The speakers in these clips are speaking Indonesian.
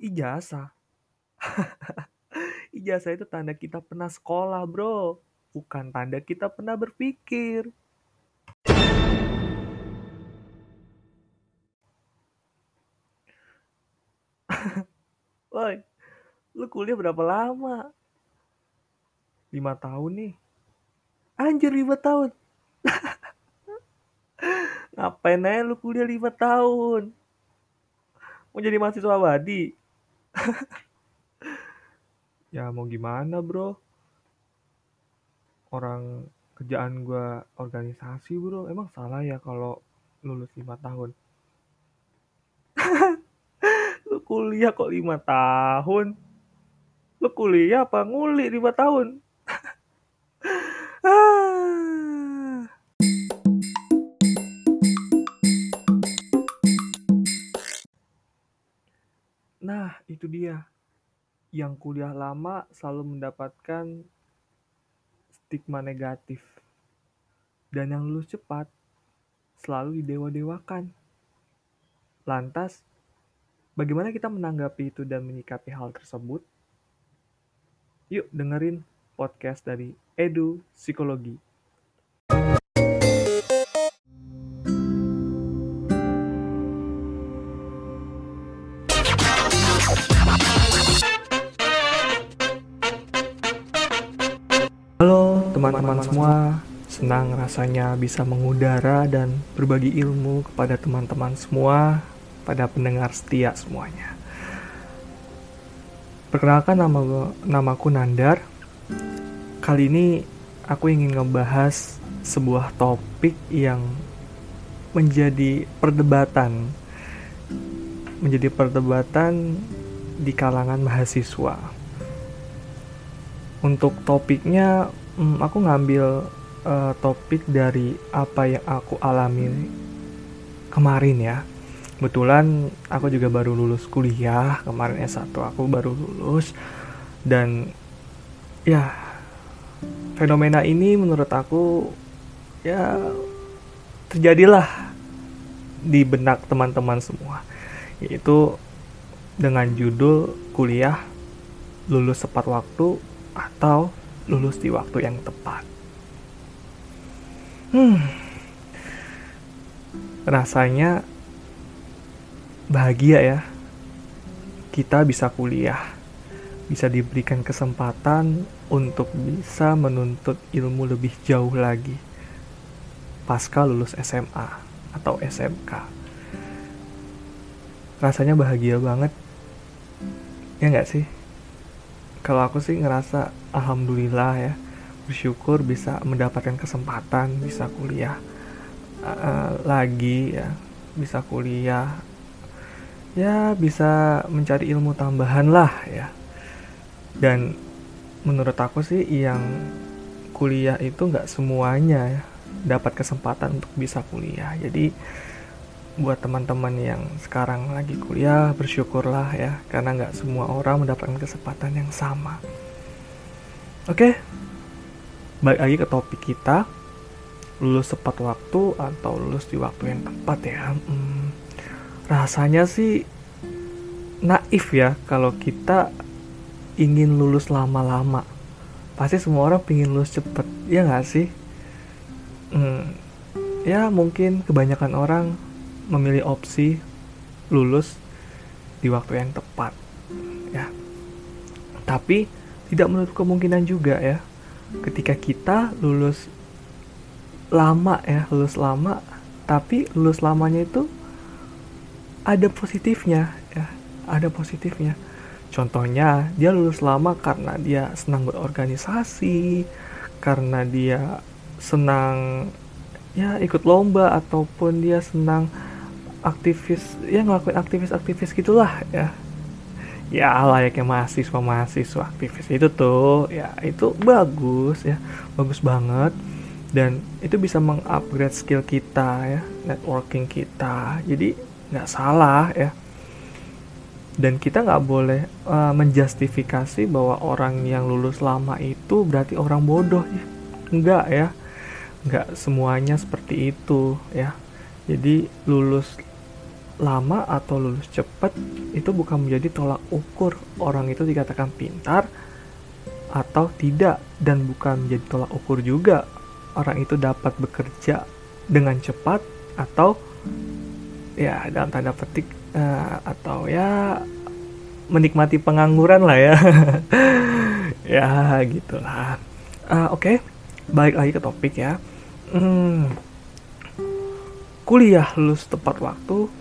Ijazah. Ijazah itu tanda kita pernah sekolah, bro. Bukan tanda kita pernah berpikir. Woi, lu kuliah berapa lama? Lima tahun nih. Anjir lima tahun. Ngapain aja lu kuliah lima tahun? Mau jadi mahasiswa abadi? ya mau gimana bro? Orang kerjaan gua organisasi bro. Emang salah ya kalau lulus lima tahun? lu kuliah kok lima tahun? Lu kuliah apa nguli lima tahun? Itu dia. Yang kuliah lama selalu mendapatkan stigma negatif. Dan yang lulus cepat selalu didewa-dewakan. Lantas, bagaimana kita menanggapi itu dan menyikapi hal tersebut? Yuk dengerin podcast dari Edu Psikologi. Teman-teman semua, senang rasanya bisa mengudara dan berbagi ilmu kepada teman-teman semua, pada pendengar setia semuanya. Perkenalkan nama namaku Nandar. Kali ini aku ingin ngebahas sebuah topik yang menjadi perdebatan menjadi perdebatan di kalangan mahasiswa. Untuk topiknya, hmm, aku ngambil uh, topik dari apa yang aku alami kemarin ya. Kebetulan aku juga baru lulus kuliah, kemarin S1 aku baru lulus dan ya fenomena ini menurut aku ya terjadilah di benak teman-teman semua yaitu dengan judul kuliah lulus tepat waktu atau lulus di waktu yang tepat. Hmm. Rasanya bahagia ya. Kita bisa kuliah. Bisa diberikan kesempatan untuk bisa menuntut ilmu lebih jauh lagi. Pasca lulus SMA atau SMK rasanya bahagia banget. Ya nggak sih kalau aku sih ngerasa alhamdulillah ya bersyukur bisa mendapatkan kesempatan bisa kuliah uh, lagi ya bisa kuliah. Ya bisa mencari ilmu tambahan lah ya. Dan menurut aku sih yang kuliah itu nggak semuanya ya, dapat kesempatan untuk bisa kuliah. Jadi buat teman-teman yang sekarang lagi kuliah bersyukurlah ya karena nggak semua orang mendapatkan kesempatan yang sama. Oke balik lagi ke topik kita. Lulus tepat waktu atau lulus di waktu yang tepat ya? Hmm, rasanya sih naif ya kalau kita ingin lulus lama-lama. Pasti semua orang pengen lulus cepet ya nggak sih? Hmm, ya mungkin kebanyakan orang memilih opsi lulus di waktu yang tepat ya. Tapi tidak menutup kemungkinan juga ya. Ketika kita lulus lama ya lulus lama tapi lulus lamanya itu ada positifnya ya ada positifnya. Contohnya dia lulus lama karena dia senang berorganisasi karena dia senang ya ikut lomba ataupun dia senang aktivis ya ngelakuin aktivis-aktivis gitulah ya. Ya layaknya mahasiswa mahasiswa aktivis. Itu tuh ya itu bagus ya. Bagus banget. Dan itu bisa mengupgrade skill kita ya. Networking kita. Jadi nggak salah ya. Dan kita nggak boleh uh, menjustifikasi bahwa orang yang lulus lama itu berarti orang bodoh ya. Nggak ya. Nggak semuanya seperti itu ya. Jadi lulus lama atau lulus cepat itu bukan menjadi tolak ukur orang itu dikatakan pintar atau tidak dan bukan menjadi tolak ukur juga orang itu dapat bekerja dengan cepat atau ya dalam tanda petik uh, atau ya menikmati pengangguran lah ya ya gitulah uh, oke okay. balik lagi ke topik ya hmm, kuliah lulus tepat waktu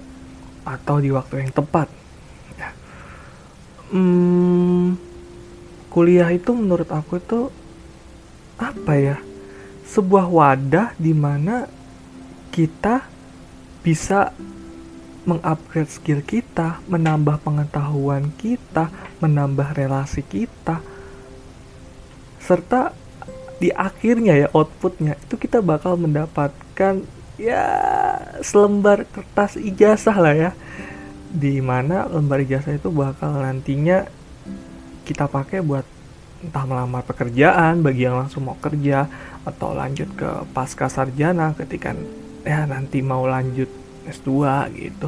atau di waktu yang tepat. Ya. Hmm, kuliah itu menurut aku itu apa ya? Sebuah wadah di mana kita bisa mengupgrade skill kita, menambah pengetahuan kita, menambah relasi kita, serta di akhirnya ya outputnya itu kita bakal mendapatkan ya selembar kertas ijazah lah ya. Di mana lembar ijazah itu bakal nantinya kita pakai buat entah melamar pekerjaan bagi yang langsung mau kerja atau lanjut ke pasca sarjana ketika ya nanti mau lanjut S2 gitu.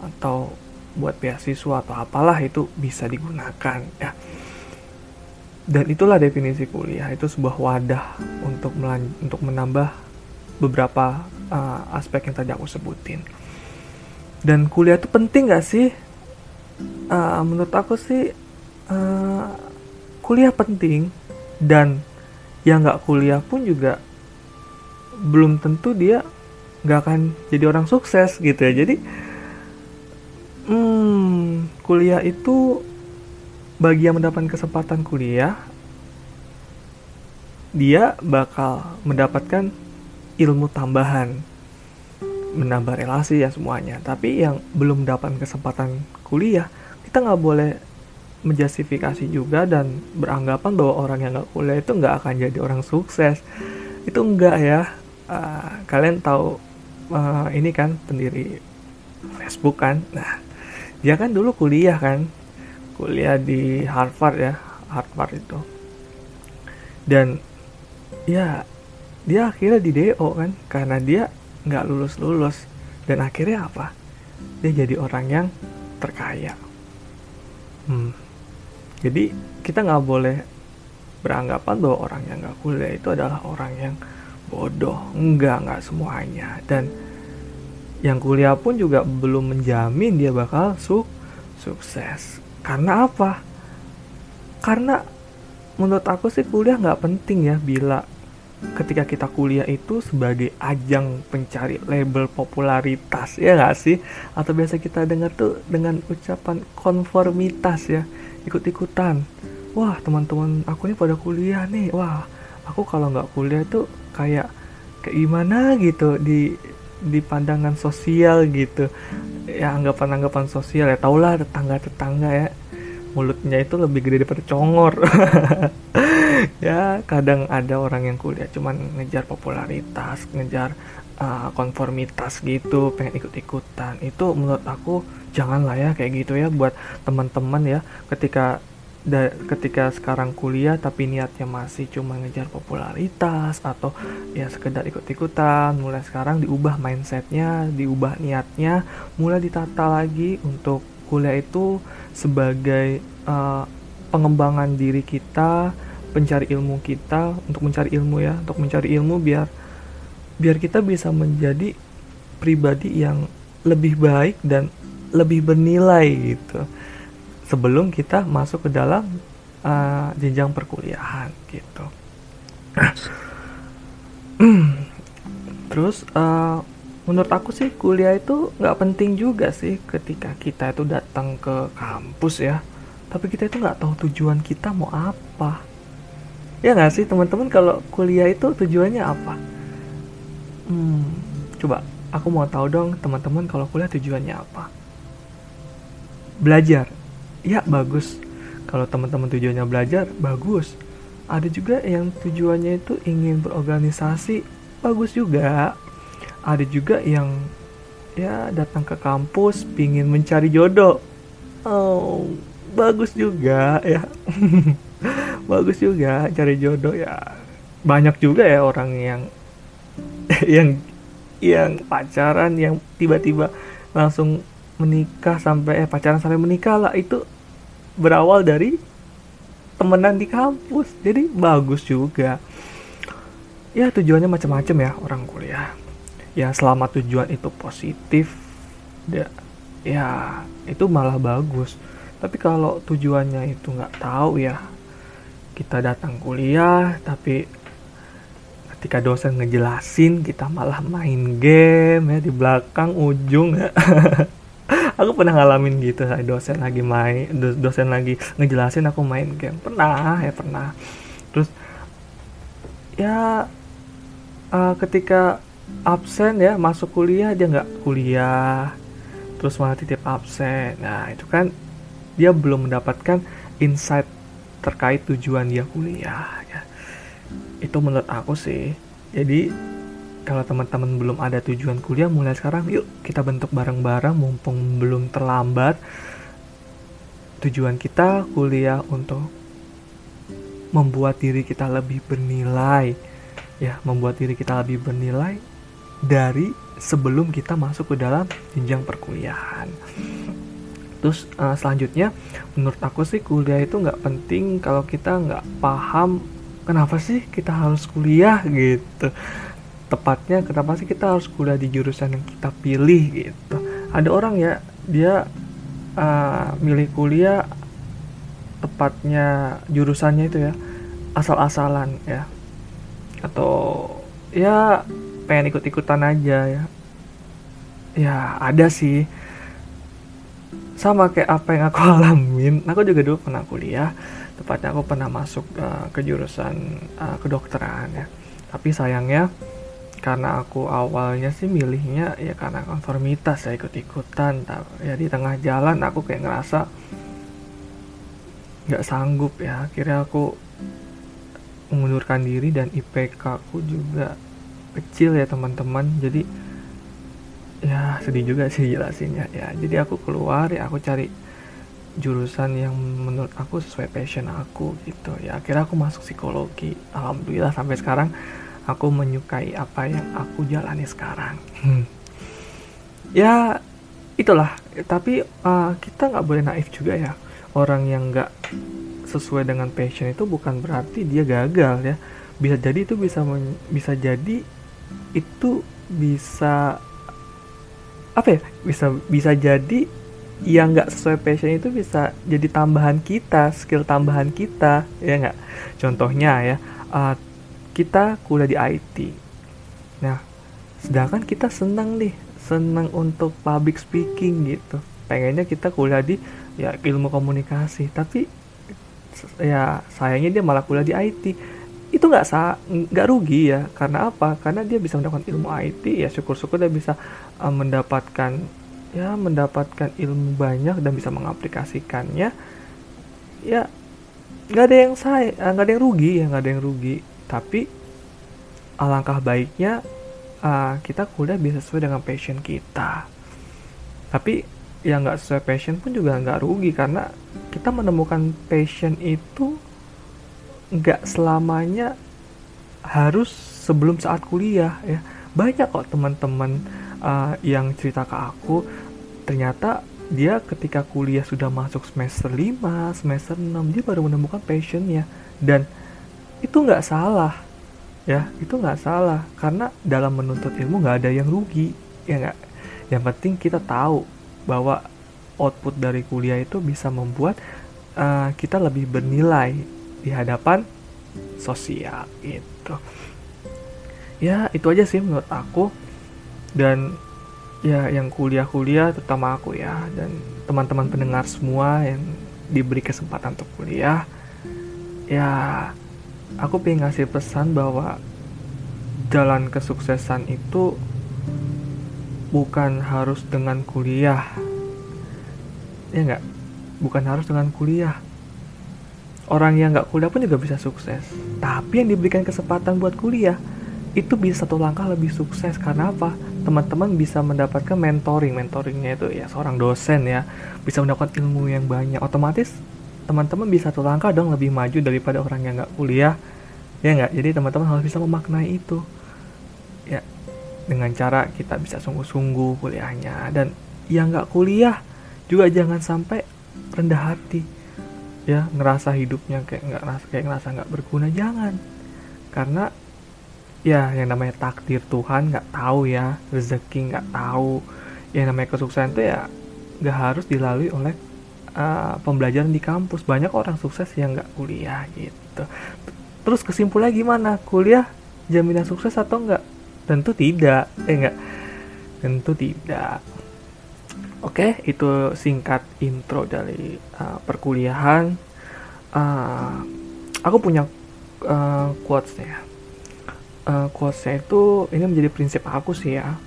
Atau buat beasiswa atau apalah itu bisa digunakan ya. Dan itulah definisi kuliah itu sebuah wadah untuk untuk menambah beberapa uh, aspek yang tadi aku sebutin. Dan kuliah itu penting gak sih? Uh, menurut aku sih uh, kuliah penting. Dan yang nggak kuliah pun juga belum tentu dia nggak akan jadi orang sukses gitu ya. Jadi hmm, kuliah itu bagi yang mendapatkan kesempatan kuliah dia bakal mendapatkan ilmu tambahan menambah relasi ya semuanya. Tapi yang belum dapat kesempatan kuliah kita nggak boleh menjustifikasi juga dan beranggapan bahwa orang yang nggak kuliah itu nggak akan jadi orang sukses. Itu enggak ya. Uh, kalian tahu uh, ini kan pendiri Facebook kan? Nah dia kan dulu kuliah kan? Kuliah di Harvard ya Harvard itu. Dan ya dia akhirnya di DO kan karena dia nggak lulus lulus dan akhirnya apa? Dia jadi orang yang terkaya. Hmm. jadi kita nggak boleh beranggapan bahwa orang yang nggak kuliah itu adalah orang yang bodoh. Enggak nggak semuanya. Dan yang kuliah pun juga belum menjamin dia bakal su sukses. Karena apa? Karena menurut aku sih kuliah nggak penting ya bila ketika kita kuliah itu sebagai ajang pencari label popularitas ya nggak sih? Atau biasa kita dengar tuh dengan ucapan konformitas ya ikut-ikutan. Wah teman-teman aku ini pada kuliah nih. Wah aku kalau nggak kuliah tuh kayak kayak gimana gitu di di pandangan sosial gitu. Ya anggapan-anggapan sosial ya. Taulah tetangga-tetangga ya. Mulutnya itu lebih gede daripada congor ya kadang ada orang yang kuliah cuman ngejar popularitas ngejar uh, konformitas gitu pengen ikut-ikutan. Itu menurut aku janganlah ya kayak gitu ya buat teman-teman ya. Ketika da, ketika sekarang kuliah tapi niatnya masih cuma ngejar popularitas atau ya sekedar ikut-ikutan mulai sekarang diubah mindsetnya diubah niatnya mulai ditata lagi untuk kuliah itu sebagai uh, pengembangan diri kita, pencari ilmu kita untuk mencari ilmu ya, untuk mencari ilmu biar biar kita bisa menjadi pribadi yang lebih baik dan lebih bernilai gitu. Sebelum kita masuk ke dalam uh, jenjang perkuliahan gitu. Terus uh, menurut aku sih kuliah itu nggak penting juga sih ketika kita itu datang ke kampus ya. Tapi kita itu nggak tahu tujuan kita mau apa ya nggak sih teman-teman kalau kuliah itu tujuannya apa? Hmm, coba aku mau tahu dong teman-teman kalau kuliah tujuannya apa? Belajar. Ya bagus. Kalau teman-teman tujuannya belajar bagus. Ada juga yang tujuannya itu ingin berorganisasi bagus juga. Ada juga yang ya datang ke kampus pingin mencari jodoh. Oh bagus juga ya bagus juga cari jodoh ya. Banyak juga ya orang yang yang yang pacaran yang tiba-tiba langsung menikah sampai eh pacaran sampai menikah lah. Itu berawal dari temenan di kampus. Jadi bagus juga. Ya tujuannya macam-macam ya orang kuliah. Ya selama tujuan itu positif ya, ya itu malah bagus. Tapi kalau tujuannya itu nggak tahu ya kita datang kuliah tapi ketika dosen ngejelasin kita malah main game ya di belakang ujung ya. Aku pernah ngalamin gitu saya dosen lagi main dosen lagi ngejelasin aku main game. Pernah ya pernah. Terus ya uh, ketika absen ya masuk kuliah dia nggak kuliah. Terus malah titip absen. Nah itu kan dia belum mendapatkan insight terkait tujuan dia kuliah ya. Itu menurut aku sih. Jadi kalau teman-teman belum ada tujuan kuliah mulai sekarang yuk kita bentuk bareng-bareng mumpung belum terlambat. Tujuan kita kuliah untuk membuat diri kita lebih bernilai ya membuat diri kita lebih bernilai dari sebelum kita masuk ke dalam jenjang perkuliahan terus uh, selanjutnya menurut aku sih kuliah itu nggak penting kalau kita nggak paham kenapa sih kita harus kuliah gitu. Tepatnya kenapa sih kita harus kuliah di jurusan yang kita pilih gitu. Ada orang ya dia uh, milih kuliah tepatnya jurusannya itu ya asal-asalan ya. Atau ya pengen ikut-ikutan aja ya. Ya ada sih sama kayak apa yang aku alamin. Aku juga dulu pernah kuliah tepatnya aku pernah masuk uh, ke jurusan uh, kedokteran ya. Tapi sayangnya karena aku awalnya sih milihnya ya karena konformitas saya ikut-ikutan ya di tengah jalan aku kayak ngerasa nggak sanggup ya. Akhirnya aku mengundurkan diri dan IPK aku juga kecil ya teman-teman. Jadi ya sedih juga sih jelasinnya. Ya jadi aku keluar ya aku cari jurusan yang menurut aku sesuai passion aku gitu. Ya akhirnya aku masuk psikologi. Alhamdulillah sampai sekarang aku menyukai apa yang aku jalani sekarang. Hmm. ya itulah. Tapi uh, kita nggak boleh naif juga ya. Orang yang nggak sesuai dengan passion itu bukan berarti dia gagal ya. Bisa jadi itu bisa bisa jadi itu bisa apa ya bisa bisa jadi yang nggak sesuai passion itu bisa jadi tambahan kita skill tambahan kita ya nggak contohnya ya uh, kita kuliah di IT. Nah, sedangkan kita senang nih, senang untuk public speaking gitu. Pengennya kita kuliah di ya ilmu komunikasi, tapi ya sayangnya dia malah kuliah di IT. Itu nggak sa nggak rugi ya, karena apa? Karena dia bisa mendapatkan ilmu IT, ya. Syukur-syukur dia bisa uh, mendapatkan ya mendapatkan ilmu banyak dan bisa mengaplikasikannya. Ya nggak ada yang saya nggak ada yang rugi ya nggak ada yang rugi. Tapi alangkah baiknya uh, kita kuliah bisa sesuai dengan passion kita. Tapi yang nggak sesuai passion pun juga nggak rugi. Karena kita menemukan passion itu nggak selamanya harus sebelum saat kuliah ya. Banyak kok teman-teman uh, yang cerita ke aku ternyata dia ketika kuliah sudah masuk semester 5, semester 6 dia baru menemukan passionnya. Dan itu nggak salah ya. Itu nggak salah karena dalam menuntut ilmu nggak ada yang rugi ya nggak? Yang penting kita tahu bahwa output dari kuliah itu bisa membuat uh, kita lebih bernilai di hadapan sosial itu ya itu aja sih menurut aku. Dan ya yang kuliah-kuliah terutama aku ya dan teman-teman pendengar semua yang diberi kesempatan untuk kuliah. Ya aku pengen ngasih pesan bahwa jalan kesuksesan itu bukan harus dengan kuliah. Ya nggak? Bukan harus dengan kuliah orang yang nggak kuliah pun juga bisa sukses. Tapi yang diberikan kesempatan buat kuliah itu bisa satu langkah lebih sukses. Karena apa? Teman-teman bisa mendapatkan mentoring. Mentoringnya itu ya seorang dosen ya. Bisa mendapatkan ilmu yang banyak. Otomatis teman-teman bisa satu langkah dong lebih maju daripada orang yang nggak kuliah. Ya nggak? Jadi teman-teman harus bisa memaknai itu. Ya dengan cara kita bisa sungguh-sungguh kuliahnya. Dan yang nggak kuliah juga jangan sampai rendah hati ya ngerasa hidupnya kayak nggak ngerasa kayak ngerasa nggak berguna jangan. Karena ya yang namanya takdir Tuhan nggak tahu ya rezeki nggak tahu. Yang namanya kesuksesan itu ya nggak harus dilalui oleh uh, pembelajaran di kampus. Banyak orang sukses yang nggak kuliah gitu. Terus kesimpulannya gimana? Kuliah jaminan sukses atau enggak tentu tidak eh enggak tentu tidak Oke, itu singkat intro dari uh, perkuliahan. Uh, aku punya uh, quotes-nya. Uh, quotes-nya itu ini menjadi prinsip aku sih ya,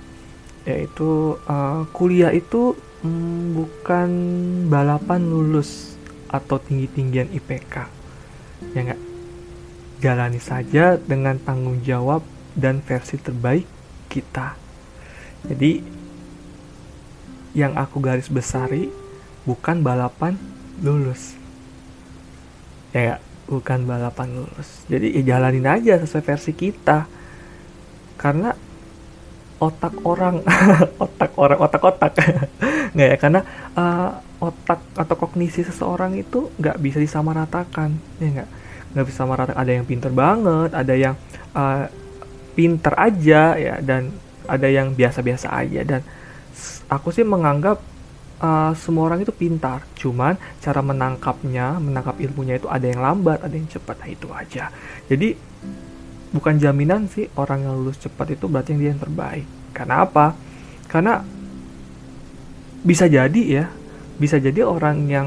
yaitu uh, kuliah itu mm, bukan balapan lulus atau tinggi-tinggian IPK, ya enggak. Jalani saja dengan tanggung jawab dan versi terbaik kita. Jadi yang aku garis besari bukan balapan lulus. Ya gak? bukan balapan lulus. Jadi ya jalanin aja sesuai versi kita. Karena otak orang otak orang otak otak nggak ya karena uh, otak atau kognisi seseorang itu nggak bisa disamaratakan ya nggak? Nggak bisa samaratakan. Ada yang pinter banget ada yang uh, pinter aja ya dan ada yang biasa-biasa aja. Dan aku sih menganggap uh, semua orang itu pintar. Cuman cara menangkapnya menangkap ilmunya itu ada yang lambat ada yang cepat. Nah itu aja. Jadi bukan jaminan sih orang yang lulus cepat itu berarti yang dia yang terbaik. Karena apa? Karena bisa jadi ya bisa jadi orang yang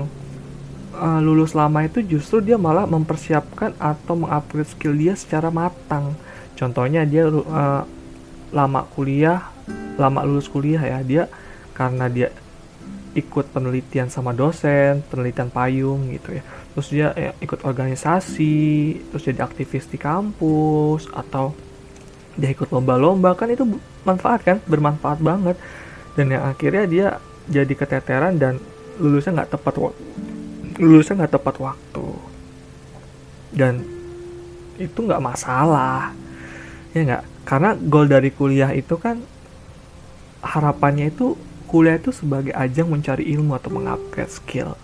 uh, lulus lama itu justru dia malah mempersiapkan atau mengupgrade skill dia secara matang. Contohnya dia uh, lama kuliah lama lulus kuliah ya dia karena dia ikut penelitian sama dosen, penelitian payung gitu ya. Terus dia ya, ikut organisasi, terus jadi aktivis di kampus atau dia ikut lomba-lomba kan itu manfaat kan, bermanfaat banget. Dan yang akhirnya dia jadi keteteran dan lulusnya nggak tepat waktu. Lulusnya nggak tepat waktu. Dan itu nggak masalah. Ya nggak? Karena goal dari kuliah itu kan harapannya itu kuliah itu sebagai ajang mencari ilmu atau mengupgrade skill.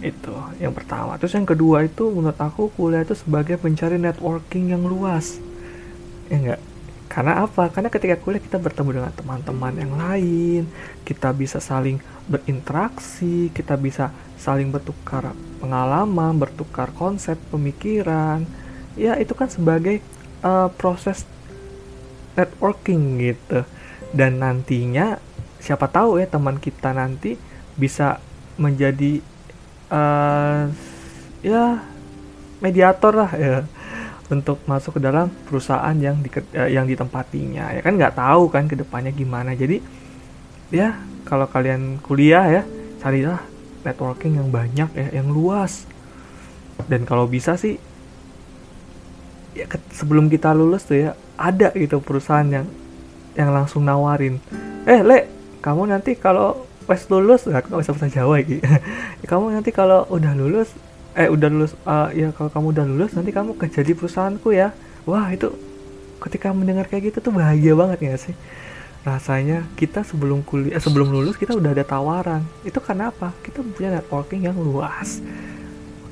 Itu yang pertama. Terus yang kedua itu menurut aku kuliah itu sebagai pencari networking yang luas. Ya enggak karena apa? Karena ketika kuliah kita bertemu dengan teman-teman yang lain kita bisa saling berinteraksi kita bisa saling bertukar pengalaman bertukar konsep pemikiran. Ya itu kan sebagai uh, proses networking gitu dan nantinya siapa tahu ya teman kita nanti bisa menjadi uh, ya mediator lah ya untuk masuk ke dalam perusahaan yang di uh, yang ditempatinya ya kan? Nggak tahu kan ke depannya gimana. Jadi ya kalau kalian kuliah ya carilah networking yang banyak ya yang luas. Dan kalau bisa sih ya sebelum kita lulus tuh ya ada gitu perusahaan yang yang langsung nawarin eh le kamu nanti kalau pas lulus nggak bisa bahasa Jawa gitu kamu nanti kalau udah lulus eh udah lulus uh, ya kalau kamu udah lulus nanti kamu kerja di perusahaanku ya. Wah itu ketika mendengar kayak gitu tuh bahagia banget ya sih? Rasanya kita sebelum kuliah eh, sebelum lulus kita udah ada tawaran. Itu karena apa? Kita punya networking yang luas.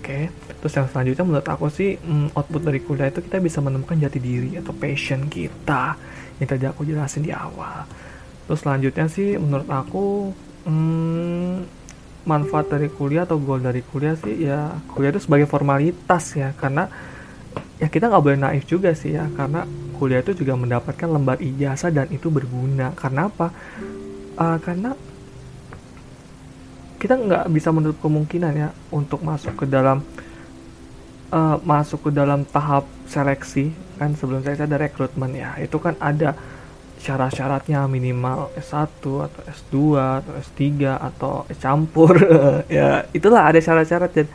Oke okay. terus yang selanjutnya menurut aku sih mm, output dari kuliah itu kita bisa menemukan jati diri atau passion kita yang tadi aku jelasin di awal. Terus selanjutnya sih menurut aku hmm, manfaat dari kuliah atau goal dari kuliah sih ya kuliah itu sebagai formalitas ya. Karena ya kita nggak boleh naif juga sih ya. Karena kuliah itu juga mendapatkan lembar ijazah dan itu berguna. Karena apa? Uh, karena kita nggak bisa menutup kemungkinan ya untuk masuk ke dalam uh, masuk ke dalam tahap seleksi kan sebelum saya ada rekrutmen ya. Itu kan ada syarat-syaratnya minimal S1 atau S2 atau S3 atau campur. Ya itulah ada syarat-syarat. Dan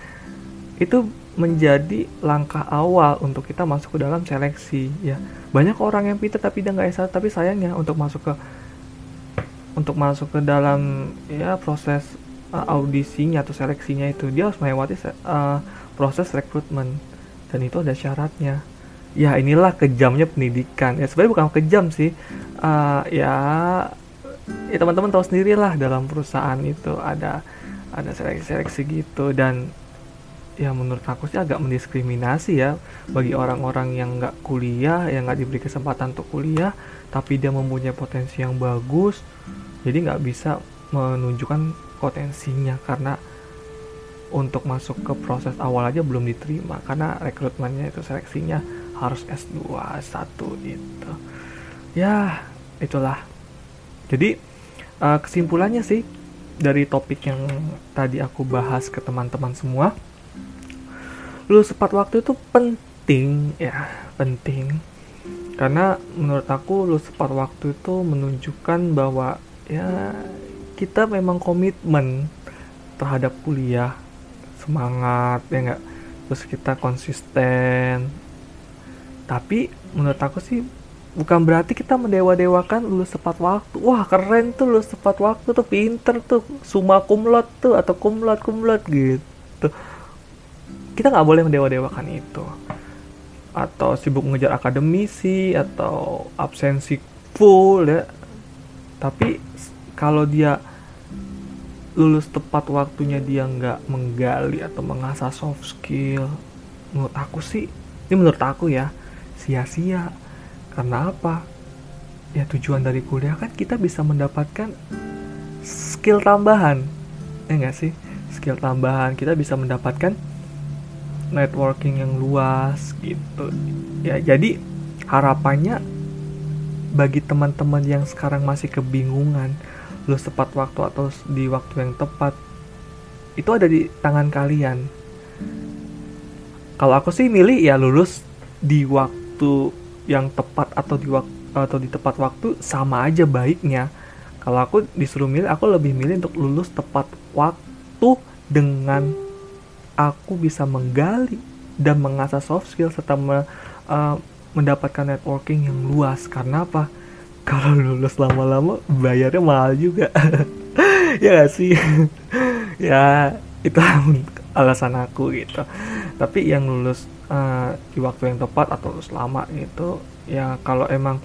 itu menjadi langkah awal untuk kita masuk ke dalam seleksi ya. Banyak orang yang pintar tapi dia nggak S1 tapi sayangnya untuk masuk ke untuk masuk ke dalam ya proses uh, audisinya atau seleksinya itu dia harus melewati uh, proses rekrutmen. Dan itu ada syaratnya ya inilah kejamnya pendidikan. Ya sebenarnya bukan kejam sih. Uh, ya ya teman-teman tahu sendiri lah dalam perusahaan itu ada ada seleksi-seleksi gitu. Dan ya menurut aku sih agak mendiskriminasi ya bagi orang-orang yang nggak kuliah yang nggak diberi kesempatan untuk kuliah tapi dia mempunyai potensi yang bagus. Jadi nggak bisa menunjukkan potensinya karena untuk masuk ke proses awal aja belum diterima karena rekrutmennya itu seleksinya harus S2 S1 itu ya itulah. Jadi uh, kesimpulannya sih dari topik yang tadi aku bahas ke teman-teman semua lulus tepat waktu itu penting ya penting. Karena menurut aku lulus tepat waktu itu menunjukkan bahwa ya kita memang komitmen terhadap kuliah semangat ya enggak terus kita konsisten tapi menurut aku sih bukan berarti kita mendewa-dewakan lulus tepat waktu. Wah keren tuh lulus tepat waktu tuh pinter tuh summa cum tuh atau cum laude gitu. Kita nggak boleh mendewa-dewakan itu. Atau sibuk mengejar akademisi atau absensi full ya. Tapi kalau dia lulus tepat waktunya dia nggak menggali atau mengasah soft skill menurut aku sih ini menurut aku ya sia-sia karena apa? Ya tujuan dari kuliah kan kita bisa mendapatkan skill tambahan. Ya enggak sih? Skill tambahan kita bisa mendapatkan networking yang luas gitu. Ya jadi harapannya bagi teman-teman yang sekarang masih kebingungan lulus tepat waktu atau di waktu yang tepat itu ada di tangan kalian. Kalau aku sih milih ya lulus di waktu yang tepat atau di waktu atau di tepat waktu sama aja baiknya. Kalau aku disuruh milih, aku lebih milih untuk lulus tepat waktu dengan aku bisa menggali dan mengasah soft skill serta me, uh, mendapatkan networking yang luas. Karena apa? Kalau lulus lama-lama bayarnya mahal juga. ya gak sih? ya itu alasan aku gitu. Tapi yang lulus uh, di waktu yang tepat atau lulus lama gitu. Ya kalau emang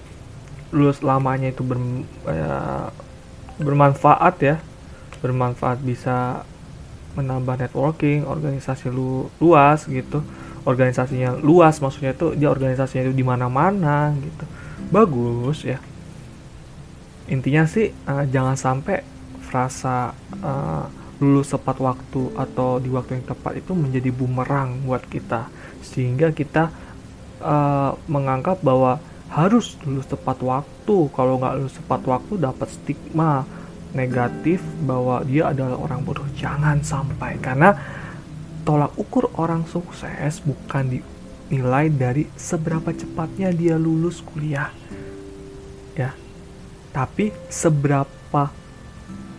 lulus lamanya itu ber, ya, bermanfaat ya bermanfaat bisa menambah networking organisasi lu luas gitu. Organisasinya luas maksudnya itu dia organisasinya itu di mana-mana gitu. Bagus ya. Intinya sih uh, jangan sampai frasa uh, lulus tepat waktu atau di waktu yang tepat itu menjadi bumerang buat kita sehingga kita uh, menganggap bahwa harus lulus tepat waktu. Kalau nggak lulus tepat waktu dapat stigma negatif bahwa dia adalah orang bodoh. Jangan sampai. Karena tolak ukur orang sukses bukan dinilai dari seberapa cepatnya dia lulus kuliah. Ya. Tapi seberapa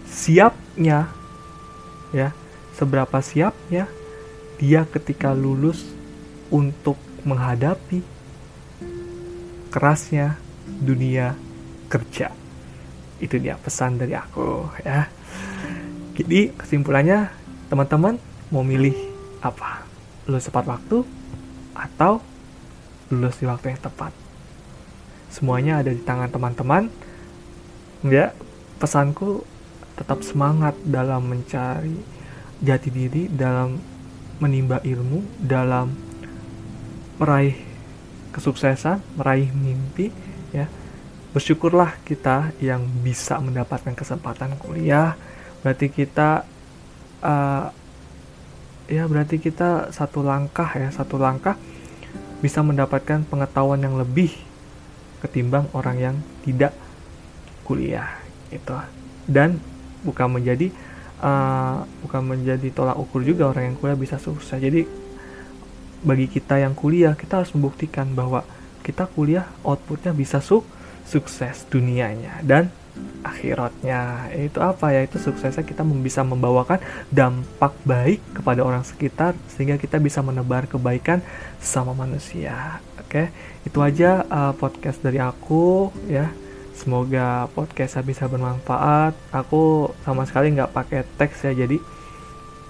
siapnya ya. Seberapa siapnya dia ketika lulus untuk menghadapi kerasnya dunia kerja. Itu dia pesan dari aku ya. Jadi kesimpulannya teman-teman mau milih apa? Lulus tepat waktu atau lulus di waktu yang tepat? Semuanya ada di tangan teman-teman. Ya, pesanku tetap semangat dalam mencari jati diri, dalam menimba ilmu, dalam meraih kesuksesan, meraih mimpi, ya. Bersyukurlah kita yang bisa mendapatkan kesempatan kuliah. Berarti kita uh, ya berarti kita satu langkah ya, satu langkah bisa mendapatkan pengetahuan yang lebih ketimbang orang yang tidak kuliah itu. Dan bukan menjadi uh, bukan menjadi tolak ukur juga orang yang kuliah bisa sukses. Jadi bagi kita yang kuliah kita harus membuktikan bahwa kita kuliah outputnya bisa su sukses dunianya dan akhiratnya. Itu apa ya? Itu suksesnya kita bisa membawakan dampak baik kepada orang sekitar sehingga kita bisa menebar kebaikan sama manusia. Oke? Itu aja uh, podcast dari aku ya. Semoga podcastnya bisa bermanfaat. Aku sama sekali nggak pakai teks ya jadi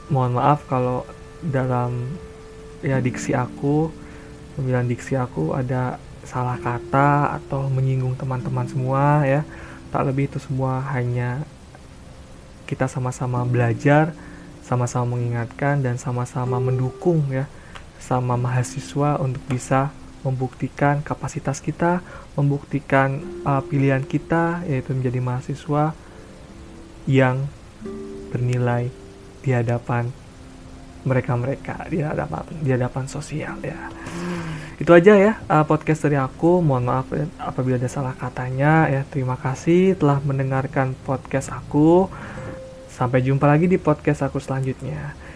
mohon maaf kalau dalam ya diksi aku pemilihan diksi aku ada salah kata atau menyinggung teman-teman semua ya. Tak lebih itu semua hanya kita sama-sama belajar sama-sama mengingatkan dan sama-sama mendukung ya. Sama mahasiswa untuk bisa membuktikan kapasitas kita, membuktikan uh, pilihan kita yaitu menjadi mahasiswa yang bernilai di hadapan mereka-mereka di hadapan di hadapan sosial ya. Itu aja ya uh, podcast dari aku. Mohon maaf apabila ada salah katanya ya. Terima kasih telah mendengarkan podcast aku. Sampai jumpa lagi di podcast aku selanjutnya.